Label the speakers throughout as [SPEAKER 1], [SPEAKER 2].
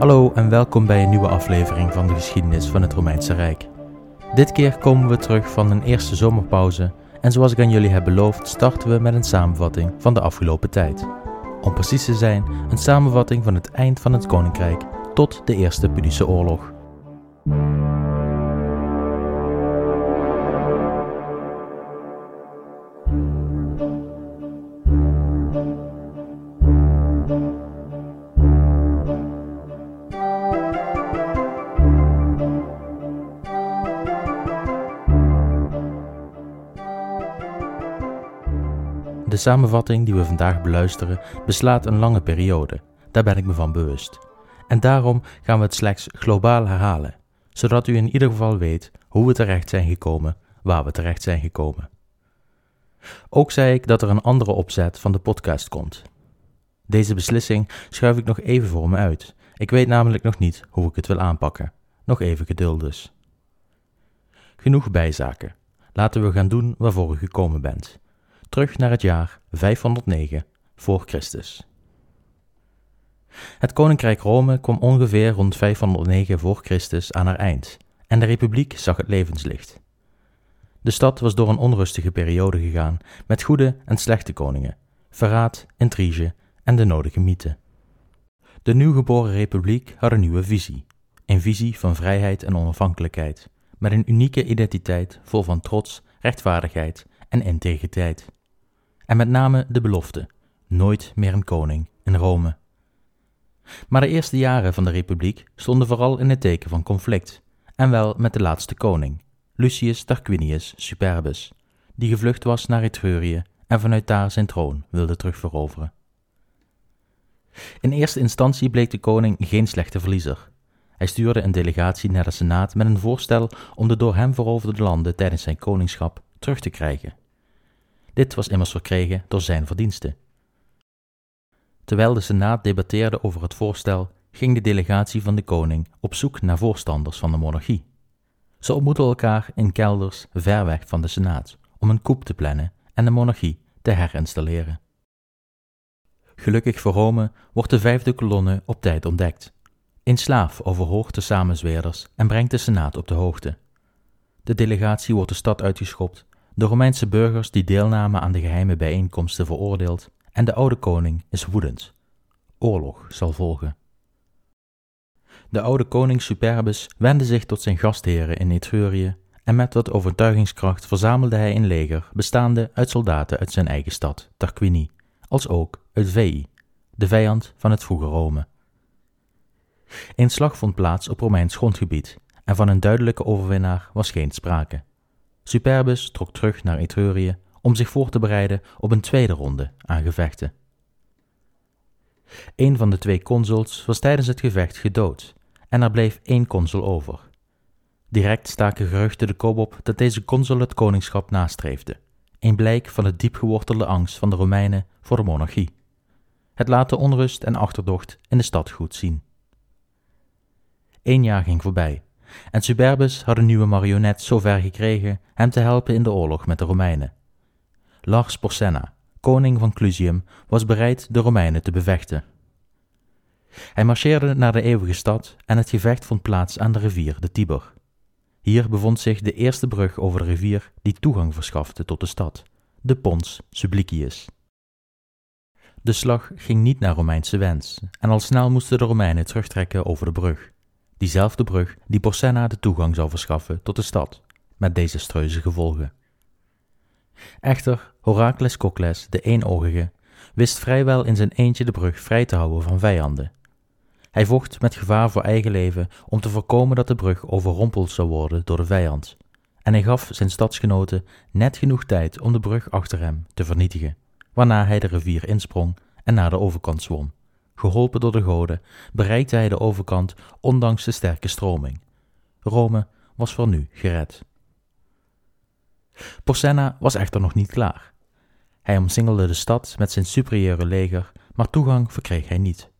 [SPEAKER 1] Hallo en welkom bij een nieuwe aflevering van de geschiedenis van het Romeinse Rijk. Dit keer komen we terug van een eerste zomerpauze en zoals ik aan jullie heb beloofd starten we met een samenvatting van de afgelopen tijd. Om precies te zijn, een samenvatting van het eind van het koninkrijk tot de Eerste Punische Oorlog. Samenvatting die we vandaag beluisteren beslaat een lange periode, daar ben ik me van bewust. En daarom gaan we het slechts globaal herhalen, zodat u in ieder geval weet hoe we terecht zijn gekomen, waar we terecht zijn gekomen. Ook zei ik dat er een andere opzet van de podcast komt. Deze beslissing schuif ik nog even voor me uit. Ik weet namelijk nog niet hoe ik het wil aanpakken. Nog even geduld dus. Genoeg bijzaken. Laten we gaan doen waarvoor u gekomen bent terug naar het jaar 509 voor Christus. Het koninkrijk Rome kwam ongeveer rond 509 voor Christus aan haar eind en de republiek zag het levenslicht. De stad was door een onrustige periode gegaan met goede en slechte koningen, verraad, intrige en de nodige mythe. De nieuwgeboren republiek had een nieuwe visie, een visie van vrijheid en onafhankelijkheid, met een unieke identiteit vol van trots, rechtvaardigheid en integriteit en met name de belofte: nooit meer een koning in Rome. Maar de eerste jaren van de Republiek stonden vooral in het teken van conflict, en wel met de laatste koning, Lucius Tarquinius Superbus, die gevlucht was naar Etrurië en vanuit daar zijn troon wilde terugveroveren. In eerste instantie bleek de koning geen slechte verliezer. Hij stuurde een delegatie naar de Senaat met een voorstel om de door hem veroverde landen tijdens zijn koningschap terug te krijgen. Dit was immers verkregen door zijn verdiensten. Terwijl de Senaat debatteerde over het voorstel, ging de delegatie van de koning op zoek naar voorstanders van de monarchie. Ze ontmoetten elkaar in kelders ver weg van de Senaat om een coup te plannen en de monarchie te herinstalleren. Gelukkig voor Rome wordt de vijfde kolonne op tijd ontdekt. Een slaaf overhoort de samenzweerders en brengt de Senaat op de hoogte. De delegatie wordt de stad uitgeschopt de Romeinse burgers die deelnamen aan de geheime bijeenkomsten veroordeeld en de oude koning is woedend. Oorlog zal volgen. De oude koning Superbus wendde zich tot zijn gastheren in Etrurië en met wat overtuigingskracht verzamelde hij een leger bestaande uit soldaten uit zijn eigen stad, Tarquini, als ook uit Veii, de vijand van het vroege Rome. Een slag vond plaats op Romeins grondgebied en van een duidelijke overwinnaar was geen sprake. Superbus trok terug naar Etrurië om zich voor te bereiden op een tweede ronde aan gevechten. Een van de twee consuls was tijdens het gevecht gedood en er bleef één consul over. Direct staken geruchten de kop op dat deze consul het koningschap nastreefde, een blijk van de diepgewortelde angst van de Romeinen voor de monarchie. Het laat de onrust en achterdocht in de stad goed zien. Eén jaar ging voorbij en Superbus had een nieuwe marionet zover gekregen hem te helpen in de oorlog met de Romeinen. Lars Porsenna, koning van Clusium, was bereid de Romeinen te bevechten. Hij marcheerde naar de eeuwige stad en het gevecht vond plaats aan de rivier de Tiber. Hier bevond zich de eerste brug over de rivier die toegang verschafte tot de stad, de Pons Sublicius. De slag ging niet naar Romeinse wens en al snel moesten de Romeinen terugtrekken over de brug diezelfde brug die Porsenna de toegang zou verschaffen tot de stad, met desastreuze gevolgen. Echter, Horacles Cocles, de eenoogige, wist vrijwel in zijn eentje de brug vrij te houden van vijanden. Hij vocht met gevaar voor eigen leven om te voorkomen dat de brug overrompeld zou worden door de vijand, en hij gaf zijn stadsgenoten net genoeg tijd om de brug achter hem te vernietigen, waarna hij de rivier insprong en naar de overkant zwom. Geholpen door de goden bereikte hij de overkant ondanks de sterke stroming. Rome was voor nu gered. Porsenna was echter nog niet klaar. Hij omsingelde de stad met zijn superieure leger, maar toegang verkreeg hij niet.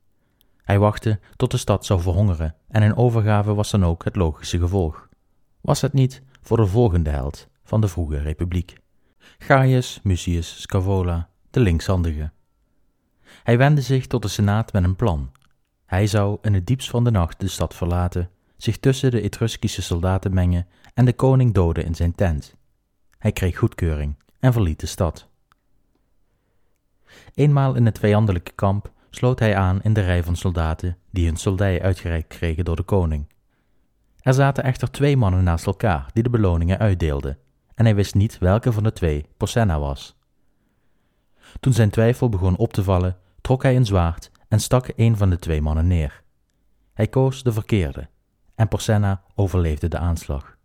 [SPEAKER 1] Hij wachtte tot de stad zou verhongeren en een overgave was dan ook het logische gevolg. Was het niet voor de volgende held van de vroege republiek? Gaius Mucius Scaevola, de linkshandige. Hij wendde zich tot de Senaat met een plan. Hij zou in het diepst van de nacht de stad verlaten, zich tussen de Etruskische soldaten mengen en de koning doden in zijn tent. Hij kreeg goedkeuring en verliet de stad. Eenmaal in het vijandelijke kamp sloot hij aan in de rij van soldaten die hun soldij uitgereikt kregen door de koning. Er zaten echter twee mannen naast elkaar die de beloningen uitdeelden, en hij wist niet welke van de twee Porsenna was. Toen zijn twijfel begon op te vallen, trok hij een zwaard en stak een van de twee mannen neer. Hij koos de verkeerde, en Porsenna overleefde de aanslag.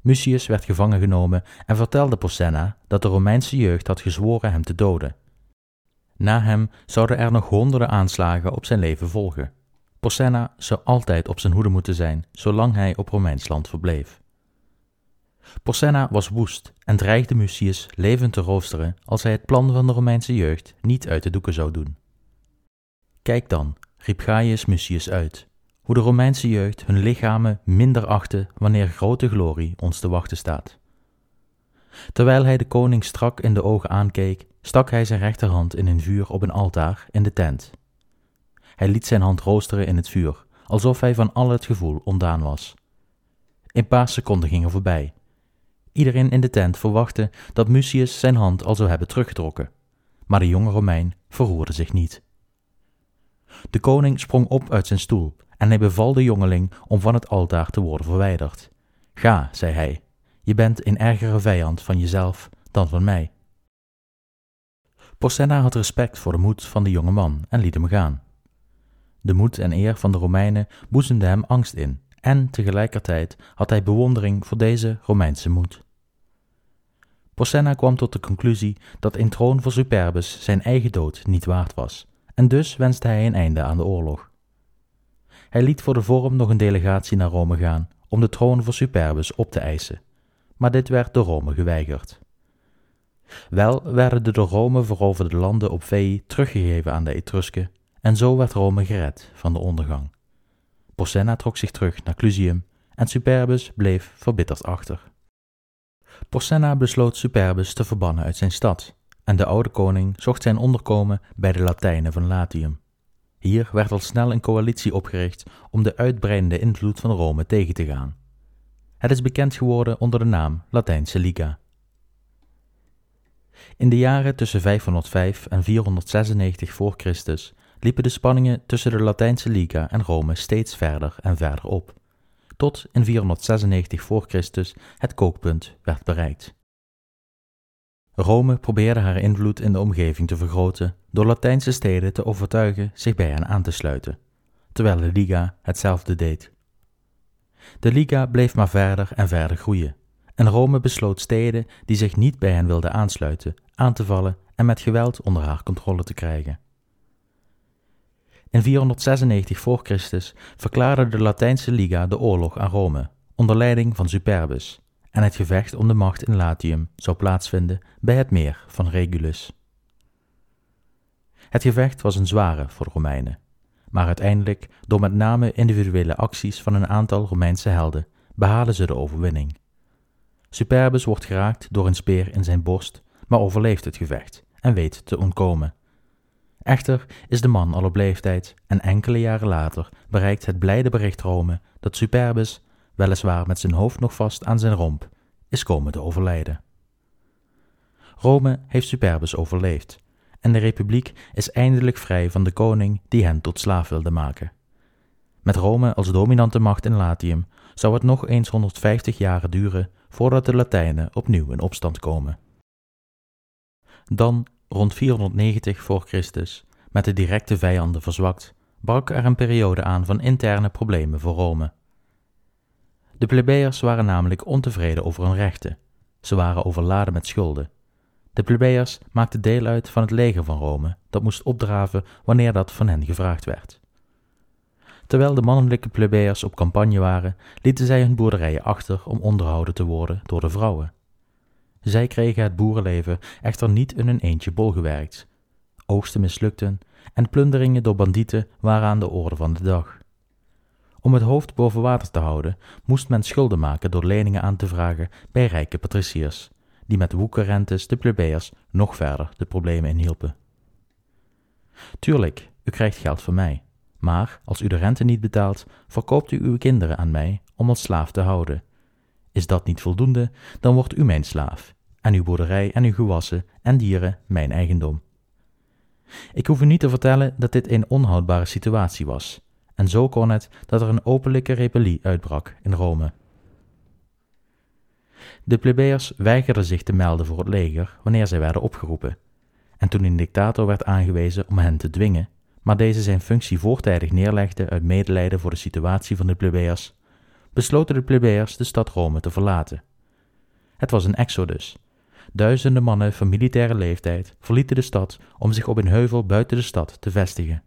[SPEAKER 1] Mucius werd gevangen genomen en vertelde Porsenna dat de Romeinse jeugd had gezworen hem te doden. Na hem zouden er nog honderden aanslagen op zijn leven volgen. Porsenna zou altijd op zijn hoede moeten zijn, zolang hij op Romeins land verbleef. Porsenna was woest en dreigde Mucius levend te roosteren als hij het plan van de Romeinse jeugd niet uit de doeken zou doen. Kijk dan, riep Gaius Mucius uit, hoe de Romeinse jeugd hun lichamen minder achten wanneer grote glorie ons te wachten staat. Terwijl hij de koning strak in de ogen aankeek, stak hij zijn rechterhand in een vuur op een altaar in de tent. Hij liet zijn hand roosteren in het vuur, alsof hij van al het gevoel ontdaan was. Een paar seconden gingen voorbij. Iedereen in de tent verwachtte dat Mucius zijn hand al zou hebben teruggetrokken, maar de jonge Romein verroerde zich niet. De koning sprong op uit zijn stoel en hij beval de jongeling om van het altaar te worden verwijderd. Ga, zei hij, je bent een ergere vijand van jezelf dan van mij. Porsenna had respect voor de moed van de jonge man en liet hem gaan. De moed en eer van de Romeinen boezemden hem angst in, en tegelijkertijd had hij bewondering voor deze Romeinse moed. Porsenna kwam tot de conclusie dat een troon voor Superbus zijn eigen dood niet waard was, en dus wenste hij een einde aan de oorlog. Hij liet voor de vorm nog een delegatie naar Rome gaan om de troon voor Superbus op te eisen, maar dit werd door Rome geweigerd. Wel werden de door Rome veroverde landen op Veii teruggegeven aan de Etrusken en zo werd Rome gered van de ondergang. Porsenna trok zich terug naar Clusium en Superbus bleef verbitterd achter. Porsenna besloot Superbus te verbannen uit zijn stad en de oude koning zocht zijn onderkomen bij de Latijnen van Latium. Hier werd al snel een coalitie opgericht om de uitbreidende invloed van Rome tegen te gaan. Het is bekend geworden onder de naam Latijnse Liga. In de jaren tussen 505 en 496 voor Christus liepen de spanningen tussen de Latijnse Liga en Rome steeds verder en verder op, tot in 496 voor Christus het kookpunt werd bereikt. Rome probeerde haar invloed in de omgeving te vergroten door Latijnse steden te overtuigen zich bij hen aan te sluiten, terwijl de Liga hetzelfde deed. De Liga bleef maar verder en verder groeien, en Rome besloot steden die zich niet bij hen wilden aansluiten aan te vallen en met geweld onder haar controle te krijgen. In 496 voor Christus verklaarde de Latijnse Liga de oorlog aan Rome onder leiding van Superbus en het gevecht om de macht in Latium zou plaatsvinden bij het meer van Regulus. Het gevecht was een zware voor de Romeinen, maar uiteindelijk, door met name individuele acties van een aantal Romeinse helden, behalen ze de overwinning. Superbus wordt geraakt door een speer in zijn borst, maar overleeft het gevecht en weet te ontkomen. Echter is de man al op leeftijd en enkele jaren later bereikt het blijde bericht Rome dat Superbus, weliswaar met zijn hoofd nog vast aan zijn romp, is komen te overlijden. Rome heeft Superbus overleefd en de republiek is eindelijk vrij van de koning die hen tot slaaf wilde maken. Met Rome als dominante macht in Latium zou het nog eens 150 jaren duren voordat de Latijnen opnieuw in opstand komen. Dan rond 490 voor Christus, met de directe vijanden verzwakt, brak er een periode aan van interne problemen voor Rome. De plebeiers waren namelijk ontevreden over hun rechten. Ze waren overladen met schulden. De plebeiers maakten deel uit van het leger van Rome, dat moest opdraven wanneer dat van hen gevraagd werd. Terwijl de mannelijke plebeiers op campagne waren, lieten zij hun boerderijen achter om onderhouden te worden door de vrouwen. Zij kregen het boerenleven echter niet in een eentje bolgewerkt. Oogsten mislukten en plunderingen door bandieten waren aan de orde van de dag. Om het hoofd boven water te houden, moest men schulden maken door leningen aan te vragen bij rijke patriciërs, die met woekerrentes de plebeiers nog verder de problemen inhielpen. Tuurlijk, u krijgt geld van mij, Maar als u de rente niet betaalt, verkoopt u uw kinderen aan mij om als slaaf te houden. Is dat niet voldoende, dan wordt u mijn slaaf, en uw boerderij en uw gewassen en dieren mijn eigendom. Ik hoef u niet te vertellen dat dit een onhoudbare situatie was, en zo kon het dat er een openlijke rebellie uitbrak in Rome. De plebeiers weigerden zich te melden voor het leger wanneer zij werden opgeroepen, en toen een dictator werd aangewezen om hen te dwingen, maar deze zijn functie voortijdig neerlegde uit medelijden voor de situatie van de plebeiers, besloten de plebeiers de stad Rome te verlaten. Het was een exodus. Duizenden mannen van militaire leeftijd verlieten de stad om zich op een heuvel buiten de stad te vestigen.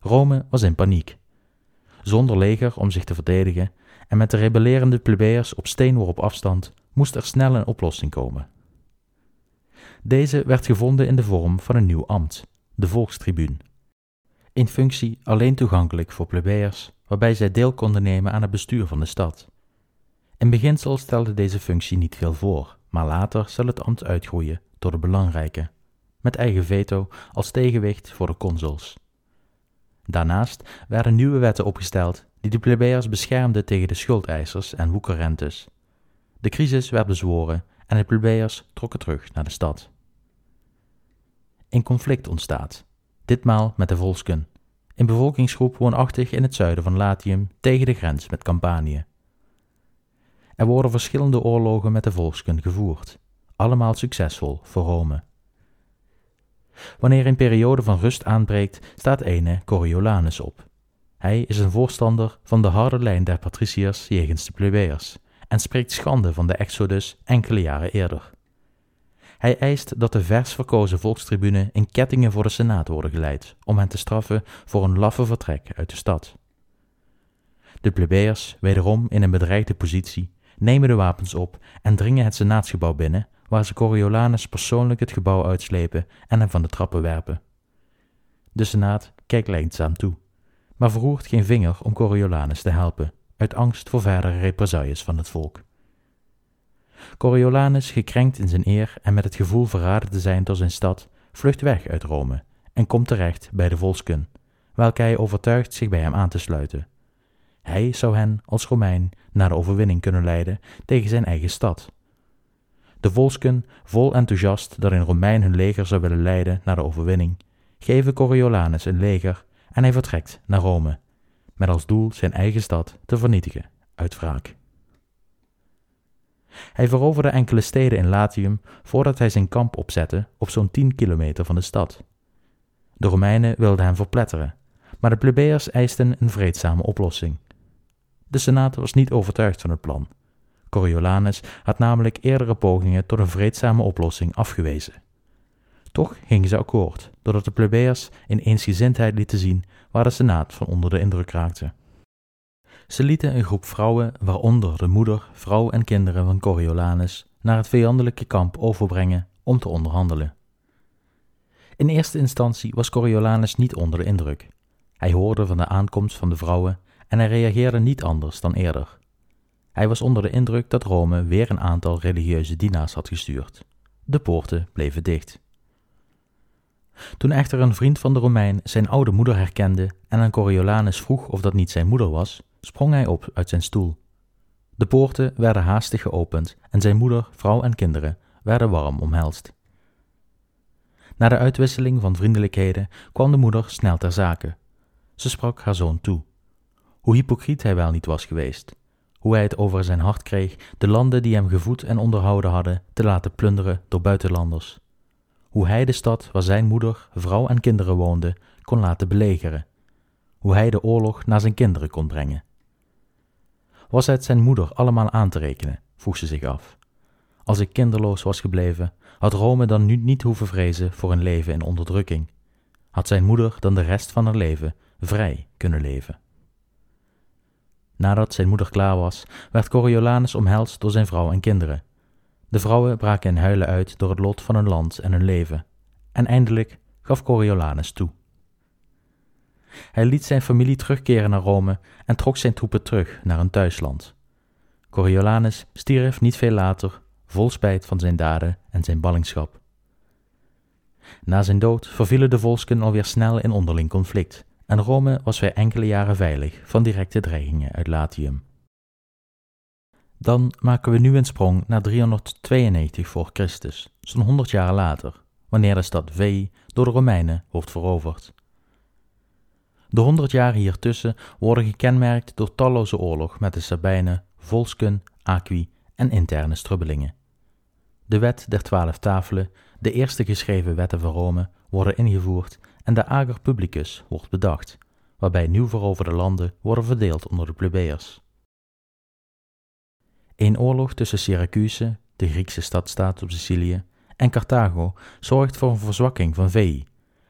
[SPEAKER 1] Rome was in paniek. Zonder leger om zich te verdedigen en met de rebellerende plebeiers op steenworp afstand moest er snel een oplossing komen. Deze werd gevonden in de vorm van een nieuw ambt, de volkstribuun. In functie alleen toegankelijk voor plebeiers, waarbij zij deel konden nemen aan het bestuur van de stad. In beginsel stelde deze functie niet veel voor, maar later zal het ambt uitgroeien tot de belangrijke, met eigen veto als tegenwicht voor de consuls. Daarnaast werden nieuwe wetten opgesteld die de plebeiers beschermden tegen de schuldeisers en woekerrentes. De crisis werd bezworen en de plebeiers trokken terug naar de stad. Een conflict ontstaat, ditmaal met de Volsken, een bevolkingsgroep woonachtig in het zuiden van Latium tegen de grens met Campanië. Er worden verschillende oorlogen met de Volsken gevoerd, allemaal succesvol voor Rome. Wanneer een periode van rust aanbreekt, staat ene Coriolanus op. Hij is een voorstander van de harde lijn der patriciërs jegens de plebeiers en spreekt schande van de exodus enkele jaren eerder. Hij eist dat de vers verkozen volkstribune in kettingen voor de senaat worden geleid, om hen te straffen voor een laffe vertrek uit de stad. De plebeiers, wederom in een bedreigde positie, nemen de wapens op en dringen het senaatsgebouw binnen, waar ze Coriolanus persoonlijk het gebouw uitslepen en hem van de trappen werpen. De senaat kijkt leidzaam toe, maar verroert geen vinger om Coriolanus te helpen, uit angst voor verdere represailles van het volk. Coriolanus, gekrenkt in zijn eer en met het gevoel verraden te zijn door zijn stad, vlucht weg uit Rome en komt terecht bij de Volsken, welke hij overtuigt zich bij hem aan te sluiten. Hij zou hen als Romein naar de overwinning kunnen leiden tegen zijn eigen stad. De Volsken, vol enthousiast dat een Romein hun leger zou willen leiden naar de overwinning, geven Coriolanus een leger en hij vertrekt naar Rome, met als doel zijn eigen stad te vernietigen uit wraak. Hij veroverde enkele steden in Latium voordat hij zijn kamp opzette op zo'n 10 kilometer van de stad. De Romeinen wilden hem verpletteren, maar de plebeiers eisten een vreedzame oplossing. De Senaat was niet overtuigd van het plan. Coriolanus had namelijk eerdere pogingen tot een vreedzame oplossing afgewezen. Toch gingen ze akkoord, doordat de plebeiers in eensgezindheid lieten zien waar de Senaat van onder de indruk raakte. Ze lieten een groep vrouwen, waaronder de moeder, vrouw en kinderen van Coriolanus, naar het vijandelijke kamp overbrengen om te onderhandelen. In eerste instantie was Coriolanus niet onder de indruk. Hij hoorde van de aankomst van de vrouwen en hij reageerde niet anders dan eerder. Hij was onder de indruk dat Rome weer een aantal religieuze dienaars had gestuurd. De poorten bleven dicht. Toen echter een vriend van de Romein zijn oude moeder herkende en aan Coriolanus vroeg of dat niet zijn moeder was, sprong hij op uit zijn stoel. De poorten werden haastig geopend en zijn moeder, vrouw en kinderen werden warm omhelst. Na de uitwisseling van vriendelijkheden kwam de moeder snel ter zake. Ze sprak haar zoon toe. Hoe hypocriet hij wel niet was geweest. Hoe hij het over zijn hart kreeg de landen die hem gevoed en onderhouden hadden te laten plunderen door buitenlanders. Hoe hij de stad waar zijn moeder, vrouw en kinderen woonden kon laten belegeren. Hoe hij de oorlog naar zijn kinderen kon brengen. Was het zijn moeder allemaal aan te rekenen, vroeg ze zich af. Als ik kinderloos was gebleven, had Rome dan nu niet hoeven vrezen voor een leven in onderdrukking. Had zijn moeder dan de rest van haar leven vrij kunnen leven. Nadat zijn moeder klaar was, werd Coriolanus omhelst door zijn vrouw en kinderen. De vrouwen braken in huilen uit door het lot van hun land en hun leven. En eindelijk gaf Coriolanus toe. Hij liet zijn familie terugkeren naar Rome en trok zijn troepen terug naar hun thuisland. Coriolanus stierf niet veel later, vol spijt van zijn daden en zijn ballingschap. Na zijn dood vervielen de volsken alweer snel in onderling conflict en Rome was weer enkele jaren veilig van directe dreigingen uit Latium. Dan maken we nu een sprong naar 392 voor Christus, zo'n 100 jaar later, wanneer de stad Veii door de Romeinen wordt veroverd. De 100 jaar hiertussen worden gekenmerkt door talloze oorlog met de Sabijnen, Volsken, Aqui en interne strubbelingen. De wet der twaalf tafelen, de eerste geschreven wetten van Rome, worden ingevoerd en de ager publicus wordt bedacht, waarbij nieuw veroverde landen worden verdeeld onder de plebeiers. Een oorlog tussen Syracuse, de Griekse stadstaat op Sicilië, en Carthago zorgt voor een verzwakking van Veii,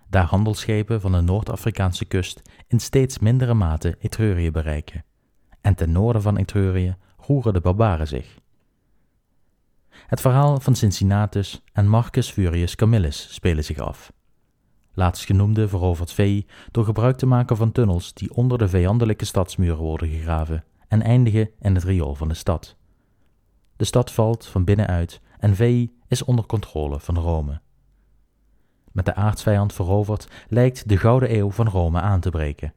[SPEAKER 1] daar handelsschepen van de Noord-Afrikaanse kust in steeds mindere mate Etrurië bereiken. En ten noorden van Etrurië roeren de barbaren zich. Het verhaal van Cincinnatus en Marcus Furius Camillus spelen zich af. Laatstgenoemde verovert Veii door gebruik te maken van tunnels die onder de vijandelijke stadsmuren worden gegraven en eindigen in het riool van de stad. De stad valt van binnenuit en Veii is onder controle van Rome. Met de aardsvijand veroverd lijkt de Gouden Eeuw van Rome aan te breken,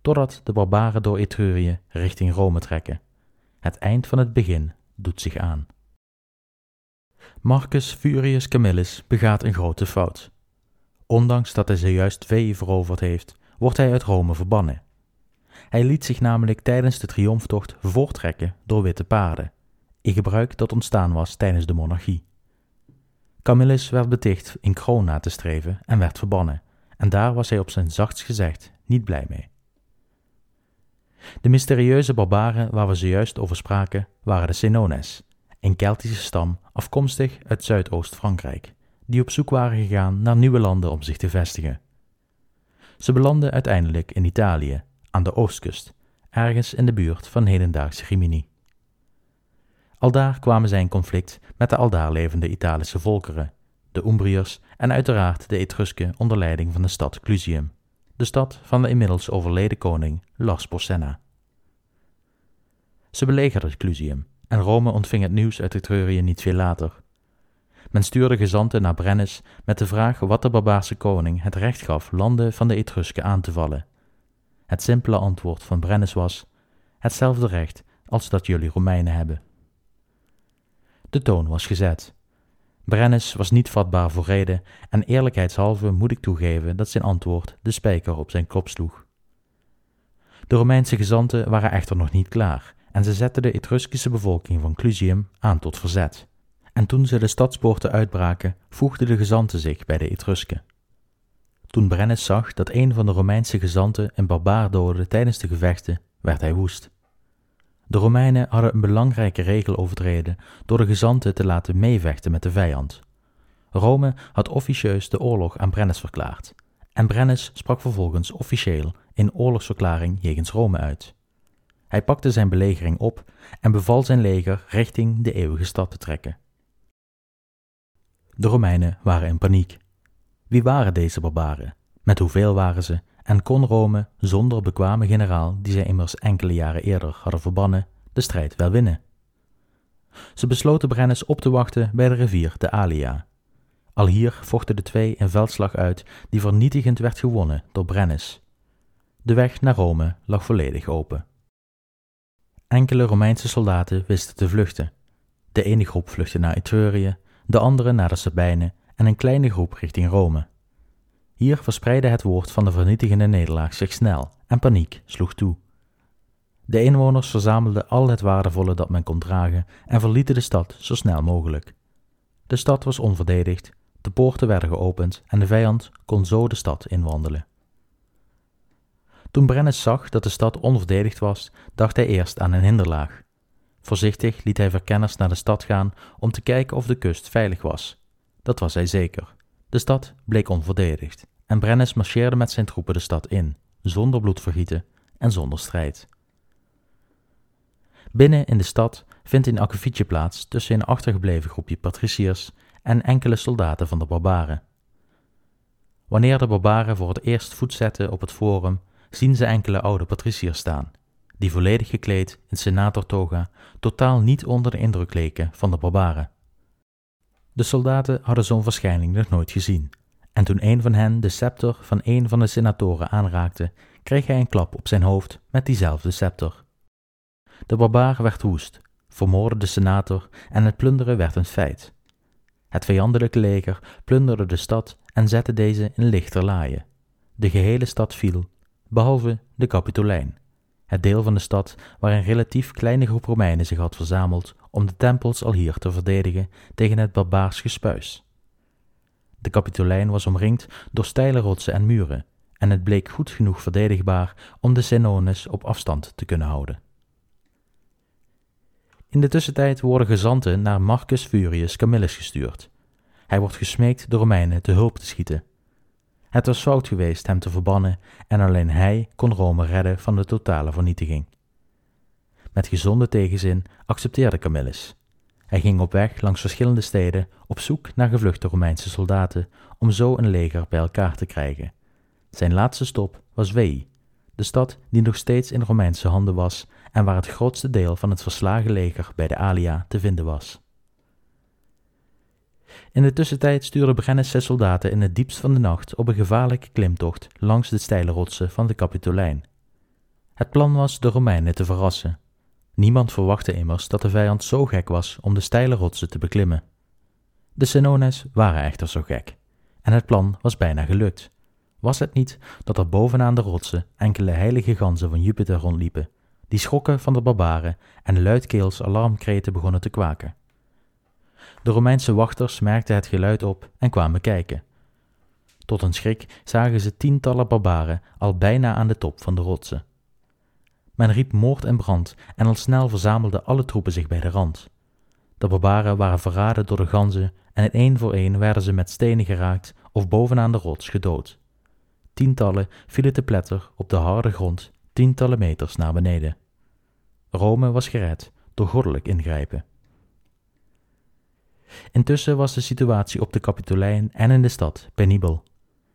[SPEAKER 1] totdat de barbaren door Etrurië richting Rome trekken. Het eind van het begin doet zich aan. Marcus Furius Camillus begaat een grote fout. Ondanks dat hij zojuist Veii veroverd heeft, wordt hij uit Rome verbannen. Hij liet zich namelijk tijdens de triomftocht voortrekken door witte paarden, een gebruik dat ontstaan was tijdens de monarchie. Camillus werd beticht in kroon na te streven en werd verbannen, en daar was hij op zijn zachtst gezegd niet blij mee. De mysterieuze barbaren waar we zojuist over spraken waren de Senones, een Keltische stam afkomstig uit Zuidoost-Frankrijk, die op zoek waren gegaan naar nieuwe landen om zich te vestigen. Ze belanden uiteindelijk in Italië, aan de oostkust, ergens in de buurt van hedendaagse Rimini. Aldaar kwamen zij in conflict met de aldaar levende Italische volkeren, de Umbriërs en uiteraard de Etrusken onder leiding van de stad Clusium, de stad van de inmiddels overleden koning Lars Porsenna. Ze belegerden Clusium en Rome ontving het nieuws uit Etrurië niet veel later. Men stuurde gezanten naar Brennus met de vraag wat de barbaarse koning het recht gaf landen van de Etrusken aan te vallen. Het simpele antwoord van Brennus was: hetzelfde recht als dat jullie Romeinen hebben. De toon was gezet. Brennus was niet vatbaar voor reden en eerlijkheidshalve moet ik toegeven dat zijn antwoord de spijker op zijn kop sloeg. De Romeinse gezanten waren echter nog niet klaar en ze zetten de Etruskische bevolking van Clusium aan tot verzet. En toen ze de stadspoorten uitbraken, voegden de gezanten zich bij de Etrusken. Toen Brennus zag dat een van de Romeinse gezanten een barbaar doodde tijdens de gevechten, werd hij woest. De Romeinen hadden een belangrijke regel overtreden door de gezanten te laten meevechten met de vijand. Rome had officieus de oorlog aan Brennus verklaard, en Brennus sprak vervolgens officieel een oorlogsverklaring jegens Rome uit. Hij pakte zijn belegering op en beval zijn leger richting de eeuwige stad te trekken. De Romeinen waren in paniek. Wie waren deze barbaren? Met hoeveel waren ze? En kon Rome, zonder bekwame generaal die zij immers enkele jaren eerder hadden verbannen, de strijd wel winnen? Ze besloten Brennus op te wachten bij de rivier de Alia. Al hier vochten de twee een veldslag uit die vernietigend werd gewonnen door Brennus. De weg naar Rome lag volledig open. Enkele Romeinse soldaten wisten te vluchten. De ene groep vluchtte naar Etrurië, de andere naar de Sabijnen en een kleine groep richting Rome. Hier verspreidde het woord van de vernietigende nederlaag zich snel en paniek sloeg toe. De inwoners verzamelden al het waardevolle dat men kon dragen en verlieten de stad zo snel mogelijk. De stad was onverdedigd, de poorten werden geopend en de vijand kon zo de stad inwandelen. Toen Brennus zag dat de stad onverdedigd was, dacht hij eerst aan een hinderlaag. Voorzichtig liet hij verkenners naar de stad gaan om te kijken of de kust veilig was. Dat was hij zeker. De stad bleek onverdedigd en Brennus marcheerde met zijn troepen de stad in, zonder bloedvergieten en zonder strijd. Binnen in de stad vindt een akkefietje plaats tussen een achtergebleven groepje patriciërs en enkele soldaten van de barbaren. Wanneer de barbaren voor het eerst voet zetten op het forum, zien ze enkele oude patriciërs staan, die volledig gekleed in senatortoga totaal niet onder de indruk leken van de barbaren. De soldaten hadden zo'n verschijning nog nooit gezien, en toen een van hen de scepter van een van de senatoren aanraakte, kreeg hij een klap op zijn hoofd met diezelfde scepter. De barbaar werd woest, vermoordde de senator en het plunderen werd een feit. Het vijandelijke leger plunderde de stad en zette deze in lichterlaaien. De gehele stad viel, behalve de Capitolijn, het deel van de stad waar een relatief kleine groep Romeinen zich had verzameld om de tempels al hier te verdedigen tegen het barbaars gespuis. De Capitolijn was omringd door steile rotsen en muren, en het bleek goed genoeg verdedigbaar om de Senones op afstand te kunnen houden. In de tussentijd worden gezanten naar Marcus Furius Camillus gestuurd. Hij wordt gesmeekt de Romeinen te hulp te schieten. Het was fout geweest hem te verbannen en alleen hij kon Rome redden van de totale vernietiging. Met gezonde tegenzin accepteerde Camillus. Hij ging op weg langs verschillende steden op zoek naar gevluchte Romeinse soldaten om zo een leger bij elkaar te krijgen. Zijn laatste stop was Veii, de stad die nog steeds in Romeinse handen was en waar het grootste deel van het verslagen leger bij de Alia te vinden was. In de tussentijd stuurde Brennus zijn soldaten in het diepst van de nacht op een gevaarlijke klimtocht langs de steile rotsen van de Capitolijn. Het plan was de Romeinen te verrassen. Niemand verwachtte immers dat de vijand zo gek was om de steile rotsen te beklimmen. De Senones waren echter zo gek, en het plan was bijna gelukt. Was het niet dat er bovenaan de rotsen enkele heilige ganzen van Jupiter rondliepen, die schrokken van de barbaren en luidkeels alarmkreten begonnen te kwaken? De Romeinse wachters merkten het geluid op en kwamen kijken. Tot hun schrik zagen ze tientallen barbaren al bijna aan de top van de rotsen. Men riep moord en brand en al snel verzamelden alle troepen zich bij de rand. De barbaren waren verraden door de ganzen en één voor één werden ze met stenen geraakt of bovenaan de rots gedood. Tientallen vielen te pletter op de harde grond, tientallen meters naar beneden. Rome was gered door goddelijk ingrijpen. Intussen was de situatie op de Capitolijn en in de stad penibel.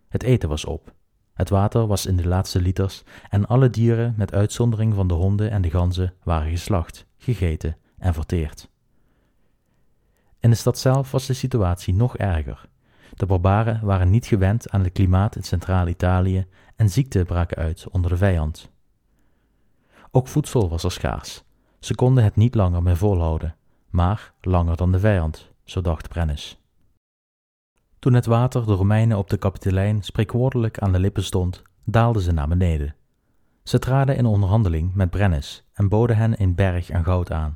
[SPEAKER 1] Het eten was op, het water was in de laatste liters en alle dieren, met uitzondering van de honden en de ganzen, waren geslacht, gegeten en verteerd. In de stad zelf was de situatie nog erger. De barbaren waren niet gewend aan het klimaat in Centraal-Italië en ziekten braken uit onder de vijand. Ook voedsel was er schaars. Ze konden het niet langer meer volhouden, maar langer dan de vijand, zo dacht Brennus. Toen het water de Romeinen op de Capitolijn spreekwoordelijk aan de lippen stond, daalden ze naar beneden. Ze traden in onderhandeling met Brennus en boden hen een berg aan goud aan.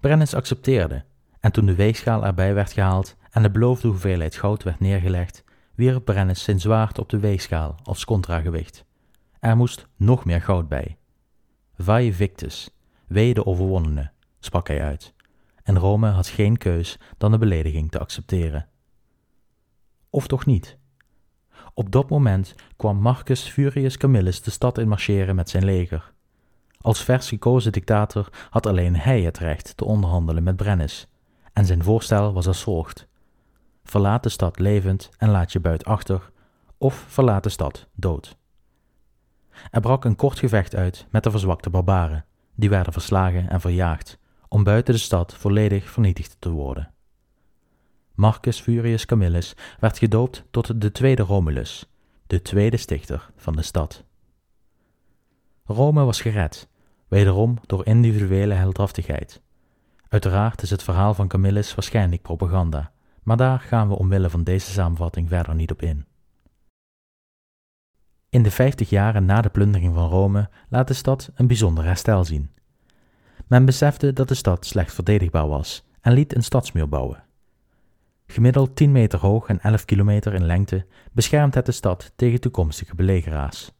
[SPEAKER 1] Brennus accepteerde, en toen de weegschaal erbij werd gehaald en de beloofde hoeveelheid goud werd neergelegd, wierp Brennus zijn zwaard op de weegschaal als contragewicht. Er moest nog meer goud bij. Vai victus, wee de overwonnene, sprak hij uit, en Rome had geen keus dan de belediging te accepteren of toch niet? Op dat moment kwam Marcus Furius Camillus de stad in marcheren met zijn leger. Als vers gekozen dictator had alleen hij het recht te onderhandelen met Brennus, en zijn voorstel was als volgt: Verlaat de stad levend en laat je buit achter, of verlaat de stad dood. Er brak een kort gevecht uit met de verzwakte barbaren, die werden verslagen en verjaagd, om buiten de stad volledig vernietigd te worden. Marcus Furius Camillus werd gedoopt tot de tweede Romulus, de tweede stichter van de stad. Rome was gered, wederom door individuele heldhaftigheid. Uiteraard is het verhaal van Camillus waarschijnlijk propaganda, maar daar gaan we omwille van deze samenvatting verder niet op in. In de vijftig jaren na de plundering van Rome laat de stad een bijzonder herstel zien. Men besefte dat de stad slecht verdedigbaar was en liet een stadsmuur bouwen. Gemiddeld 10 meter hoog en 11 kilometer in lengte beschermt het de stad tegen toekomstige belegeraars.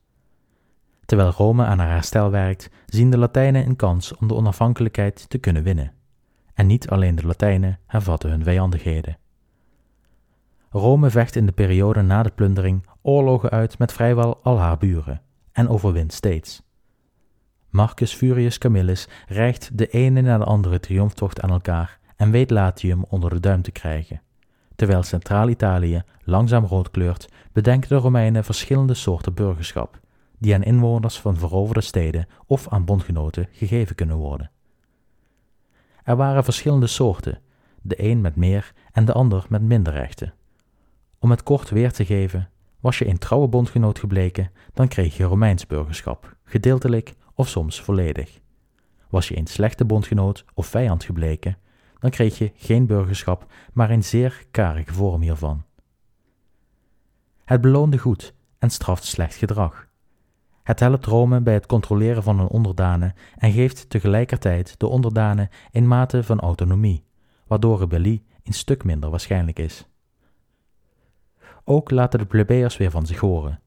[SPEAKER 1] Terwijl Rome aan haar herstel werkt, zien de Latijnen een kans om de onafhankelijkheid te kunnen winnen. En niet alleen de Latijnen hervatten hun vijandigheden. Rome vecht in de periode na de plundering oorlogen uit met vrijwel al haar buren en overwint steeds. Marcus Furius Camillus rijgt de ene na de andere triomftocht aan elkaar en weet Latium onder de duim te krijgen. Terwijl Centraal-Italië langzaam rood kleurt, bedenken de Romeinen verschillende soorten burgerschap, die aan inwoners van veroverde steden of aan bondgenoten gegeven kunnen worden. Er waren verschillende soorten, de een met meer en de ander met minder rechten. Om het kort weer te geven, Was je een trouwe bondgenoot gebleken, dan kreeg je Romeins burgerschap, gedeeltelijk of soms volledig. Was je een slechte bondgenoot of vijand gebleken, dan kreeg je geen burgerschap, maar een zeer karige vorm hiervan. Het beloonde goed en straft slecht gedrag. Het helpt Rome bij het controleren van hun onderdanen en geeft tegelijkertijd de onderdanen een mate van autonomie, waardoor rebellie een stuk minder waarschijnlijk is. Ook laten de plebeiers weer van zich horen.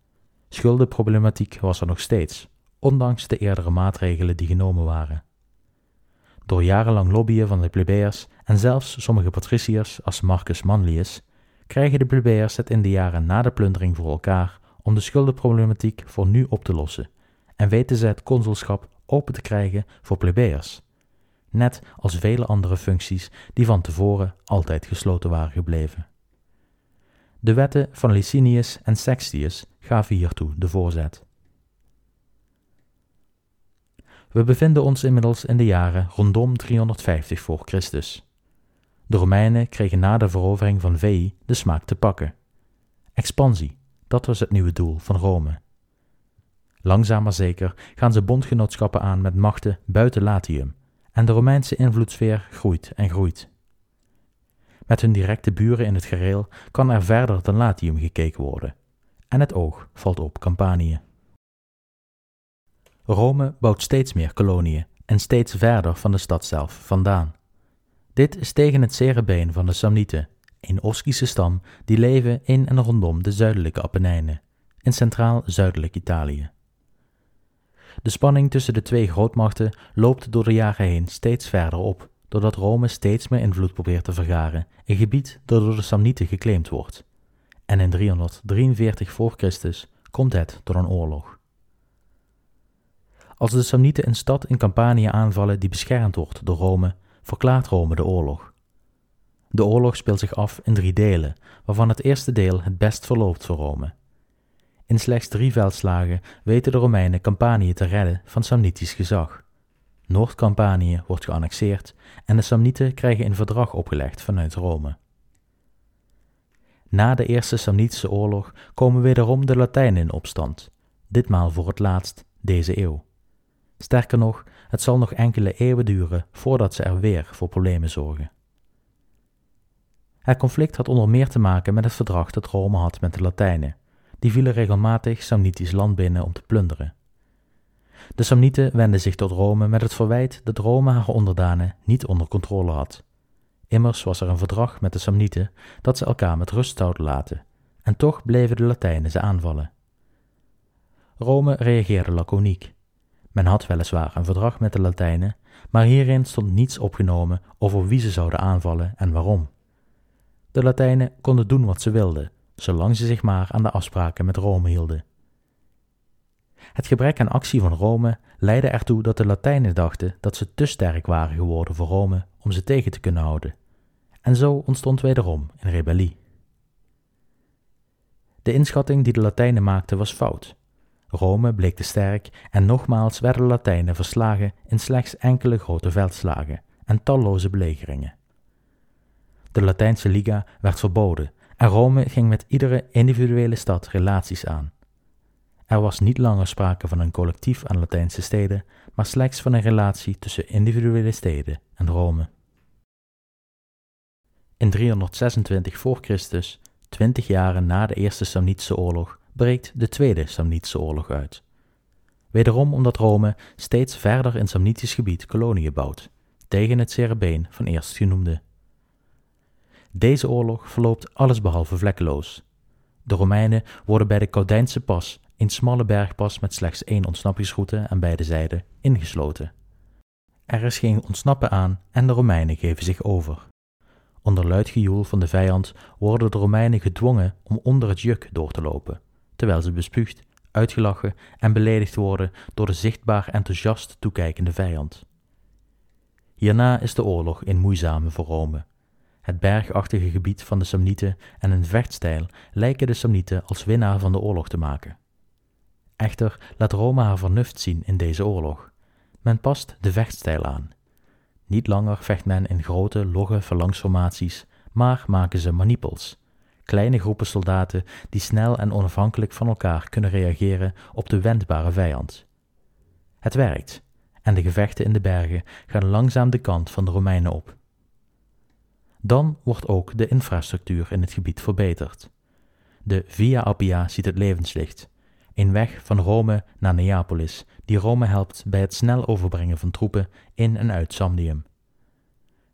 [SPEAKER 1] Schuldenproblematiek was er nog steeds, ondanks de eerdere maatregelen die genomen waren. Door jarenlang lobbyen van de plebeiers en zelfs sommige patriciërs als Marcus Manlius krijgen de plebeiers het in de jaren na de plundering voor elkaar om de schuldenproblematiek voor nu op te lossen en weten ze het consulschap open te krijgen voor plebeiers, net als vele andere functies die van tevoren altijd gesloten waren gebleven. De wetten van Licinius en Sextius gaven hiertoe de voorzet. We bevinden ons inmiddels in de jaren rondom 350 voor Christus. De Romeinen kregen na de verovering van Veii de smaak te pakken. Expansie, dat was het nieuwe doel van Rome. Langzaam maar zeker gaan ze bondgenootschappen aan met machten buiten Latium, en de Romeinse invloedssfeer groeit en groeit. Met hun directe buren in het gereel kan er verder dan Latium gekeken worden, en het oog valt op Campanië. Rome bouwt steeds meer koloniën en steeds verder van de stad zelf vandaan. Dit is tegen het cerebeen van de Samnieten, een Oskische stam die leven in en rondom de zuidelijke Apennijnen, in centraal-zuidelijk Italië. De spanning tussen de twee grootmachten loopt door de jaren heen steeds verder op, doordat Rome steeds meer invloed probeert te vergaren, een gebied dat door de Samnieten geclaimd wordt. En in 343 voor Christus komt het tot een oorlog. Als de Samnieten een stad in Campanië aanvallen die beschermd wordt door Rome, verklaart Rome de oorlog. De oorlog speelt zich af in drie delen, waarvan het eerste deel het best verloopt voor Rome. In slechts drie veldslagen weten de Romeinen Campanië te redden van Samnitisch gezag. Noord-Campanië wordt geannexeerd en de Samnieten krijgen een verdrag opgelegd vanuit Rome. Na de Eerste Samnitische oorlog komen wederom de Latijnen in opstand, ditmaal voor het laatst deze eeuw. Sterker nog, het zal nog enkele eeuwen duren voordat ze er weer voor problemen zorgen. Het conflict had onder meer te maken met het verdrag dat Rome had met de Latijnen. Die vielen regelmatig Samnitisch land binnen om te plunderen. De Samnieten wenden zich tot Rome met het verwijt dat Rome haar onderdanen niet onder controle had. Immers was er een verdrag met de Samnieten dat ze elkaar met rust zouden laten, en toch bleven de Latijnen ze aanvallen. Rome reageerde laconiek. Men had weliswaar een verdrag met de Latijnen, maar hierin stond niets opgenomen over wie ze zouden aanvallen en waarom. De Latijnen konden doen wat ze wilden, zolang ze zich maar aan de afspraken met Rome hielden. Het gebrek aan actie van Rome leidde ertoe dat de Latijnen dachten dat ze te sterk waren geworden voor Rome om ze tegen te kunnen houden. En zo ontstond wederom een rebellie. De inschatting die de Latijnen maakten was fout. Rome bleek te sterk en nogmaals werden de Latijnen verslagen in slechts enkele grote veldslagen en talloze belegeringen. De Latijnse Liga werd verboden en Rome ging met iedere individuele stad relaties aan. Er was niet langer sprake van een collectief aan Latijnse steden, maar slechts van een relatie tussen individuele steden en Rome. In 326 voor Christus, twintig jaren na de Eerste Samnitische Oorlog, breekt de Tweede Samnitische Oorlog uit. Wederom omdat Rome steeds verder in Samnitisch gebied koloniën bouwt, tegen het cerebeen van eerstgenoemde. Deze oorlog verloopt allesbehalve vlekkeloos. De Romeinen worden bij de Caudijnse pas, een smalle bergpas met slechts één ontsnappingsroute aan beide zijden, ingesloten. Er is geen ontsnappen aan en de Romeinen geven zich over. Onder luid gejoel van de vijand worden de Romeinen gedwongen om onder het juk door te lopen, terwijl ze bespuugd, uitgelachen en beledigd worden door de zichtbaar enthousiast toekijkende vijand. Hierna is de oorlog een moeizame voor Rome. Het bergachtige gebied van de Samnieten en hun vechtstijl lijken de Samnieten als winnaar van de oorlog te maken. Echter laat Rome haar vernuft zien in deze oorlog. Men past de vechtstijl aan. Niet langer vecht men in grote, logge phalanxformaties, maar maken ze manipels, kleine groepen soldaten die snel en onafhankelijk van elkaar kunnen reageren op de wendbare vijand. Het werkt, en de gevechten in de bergen gaan langzaam de kant van de Romeinen op. Dan wordt ook de infrastructuur in het gebied verbeterd. De Via Appia ziet het levenslicht, een weg van Rome naar Neapolis, die Rome helpt bij het snel overbrengen van troepen in en uit Samnium.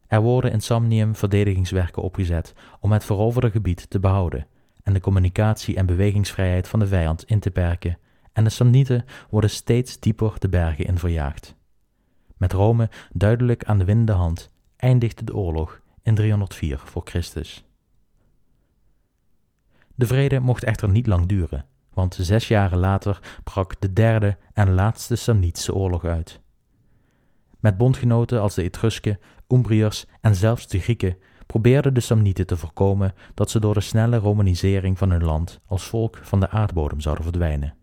[SPEAKER 1] Er worden in Samnium verdedigingswerken opgezet om het veroverde gebied te behouden en de communicatie en bewegingsvrijheid van de vijand in te perken, en de Samnieten worden steeds dieper de bergen in verjaagd. Met Rome duidelijk aan de winnende hand eindigde de oorlog in 304 voor Christus. De vrede mocht echter niet lang duren, want zes jaren later brak de derde en laatste Samnitische oorlog uit. Met bondgenoten als de Etrusken, Umbriërs en zelfs de Grieken probeerden de Samnieten te voorkomen dat ze door de snelle romanisering van hun land als volk van de aardbodem zouden verdwijnen.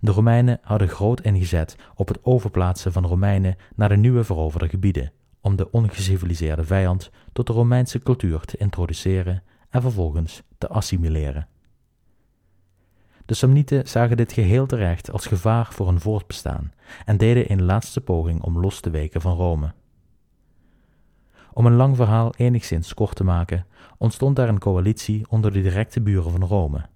[SPEAKER 1] De Romeinen hadden groot ingezet op het overplaatsen van Romeinen naar de nieuwe veroverde gebieden, om de ongeciviliseerde vijand tot de Romeinse cultuur te introduceren en vervolgens te assimileren. De Samnieten zagen dit geheel terecht als gevaar voor hun voortbestaan en deden een laatste poging om los te weken van Rome. Om een lang verhaal enigszins kort te maken, ontstond daar een coalitie onder de directe buren van Rome.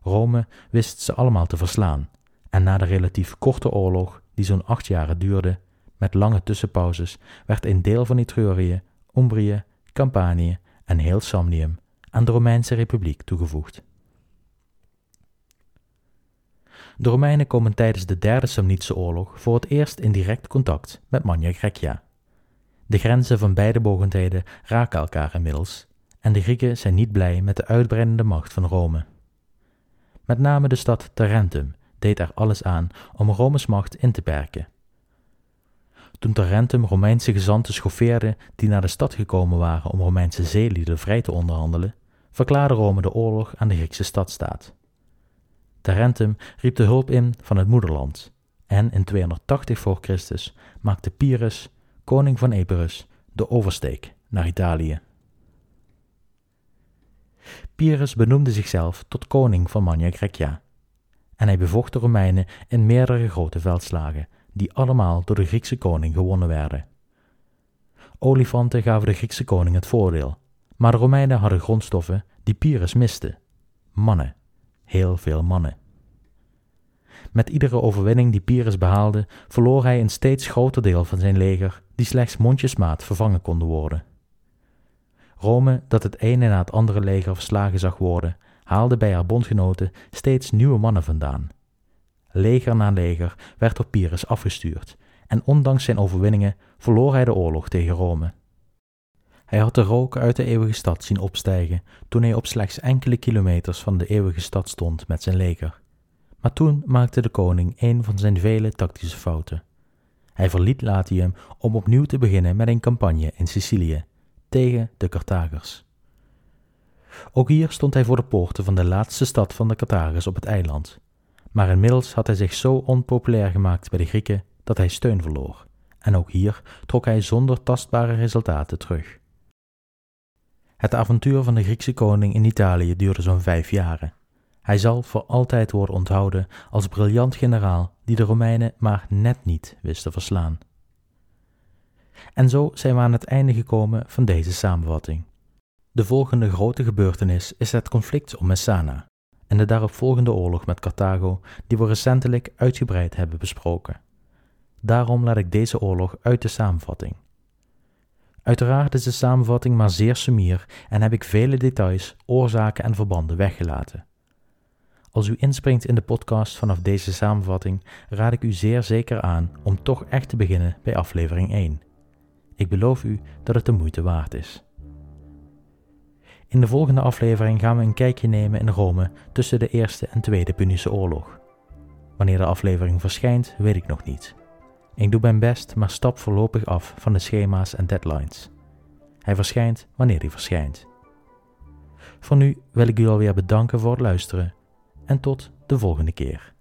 [SPEAKER 1] Rome wist ze allemaal te verslaan, en na de relatief korte oorlog, die zo'n acht jaren duurde, met lange tussenpauzes, werd een deel van Etrurië, Umbrië, Campanië en heel Samnium aan de Romeinse Republiek toegevoegd. De Romeinen komen tijdens de Derde Samnitische Oorlog voor het eerst in direct contact met Magna Graecia. De grenzen van beide mogendheden raken elkaar inmiddels, en de Grieken zijn niet blij met de uitbreidende macht van Rome. Met name de stad Tarentum deed er alles aan om Rome's macht in te perken. Toen Tarentum Romeinse gezanten schoffeerde die naar de stad gekomen waren om Romeinse zeelieden vrij te onderhandelen, verklaarde Rome de oorlog aan de Griekse stadstaat. Tarentum riep de hulp in van het moederland en in 280 voor Christus maakte Pyrrhus, koning van Epirus, de oversteek naar Italië. Pyrrhus benoemde zichzelf tot koning van Magna Graecia en hij bevocht de Romeinen in meerdere grote veldslagen, die allemaal door de Griekse koning gewonnen werden. Olifanten gaven de Griekse koning het voordeel, maar de Romeinen hadden grondstoffen die Pyrrhus miste: mannen heel veel mannen. Met iedere overwinning die Pyrrhus behaalde, verloor hij een steeds groter deel van zijn leger, die slechts mondjesmaat vervangen konden worden. Rome, dat het ene na het andere leger verslagen zag worden, haalde bij haar bondgenoten steeds nieuwe mannen vandaan. Leger na leger werd door Pyrrhus afgestuurd, en ondanks zijn overwinningen verloor hij de oorlog tegen Rome. Hij had de rook uit de eeuwige stad zien opstijgen toen hij op slechts enkele kilometers van de eeuwige stad stond met zijn leger. Maar toen maakte de koning een van zijn vele tactische fouten. Hij verliet Latium om opnieuw te beginnen met een campagne in Sicilië tegen de Carthagers. Ook hier stond hij voor de poorten van de laatste stad van de Carthagers op het eiland. Maar inmiddels had hij zich zo onpopulair gemaakt bij de Grieken dat hij steun verloor, en ook hier trok hij zonder tastbare resultaten terug. Het avontuur van de Griekse koning in Italië duurde zo'n vijf jaren. Hij zal voor altijd worden onthouden als briljant generaal die de Romeinen maar net niet wist te verslaan. En zo zijn we aan het einde gekomen van deze samenvatting. De volgende grote gebeurtenis is het conflict om Messana en de daaropvolgende oorlog met Carthago, die we recentelijk uitgebreid hebben besproken. Daarom laat ik deze oorlog uit de samenvatting. Uiteraard is de samenvatting maar zeer sumier en heb ik vele details, oorzaken en verbanden weggelaten. Als u inspringt in de podcast vanaf deze samenvatting, raad ik u zeer zeker aan om toch echt te beginnen bij aflevering 1. Ik beloof u dat het de moeite waard is. In de volgende aflevering gaan we een kijkje nemen in Rome tussen de Eerste en Tweede Punische Oorlog. Wanneer de aflevering verschijnt, weet ik nog niet. Ik doe mijn best, maar stap voorlopig af van de schema's en deadlines. Hij verschijnt wanneer hij verschijnt. Voor nu wil ik u alweer bedanken voor het luisteren en tot de volgende keer.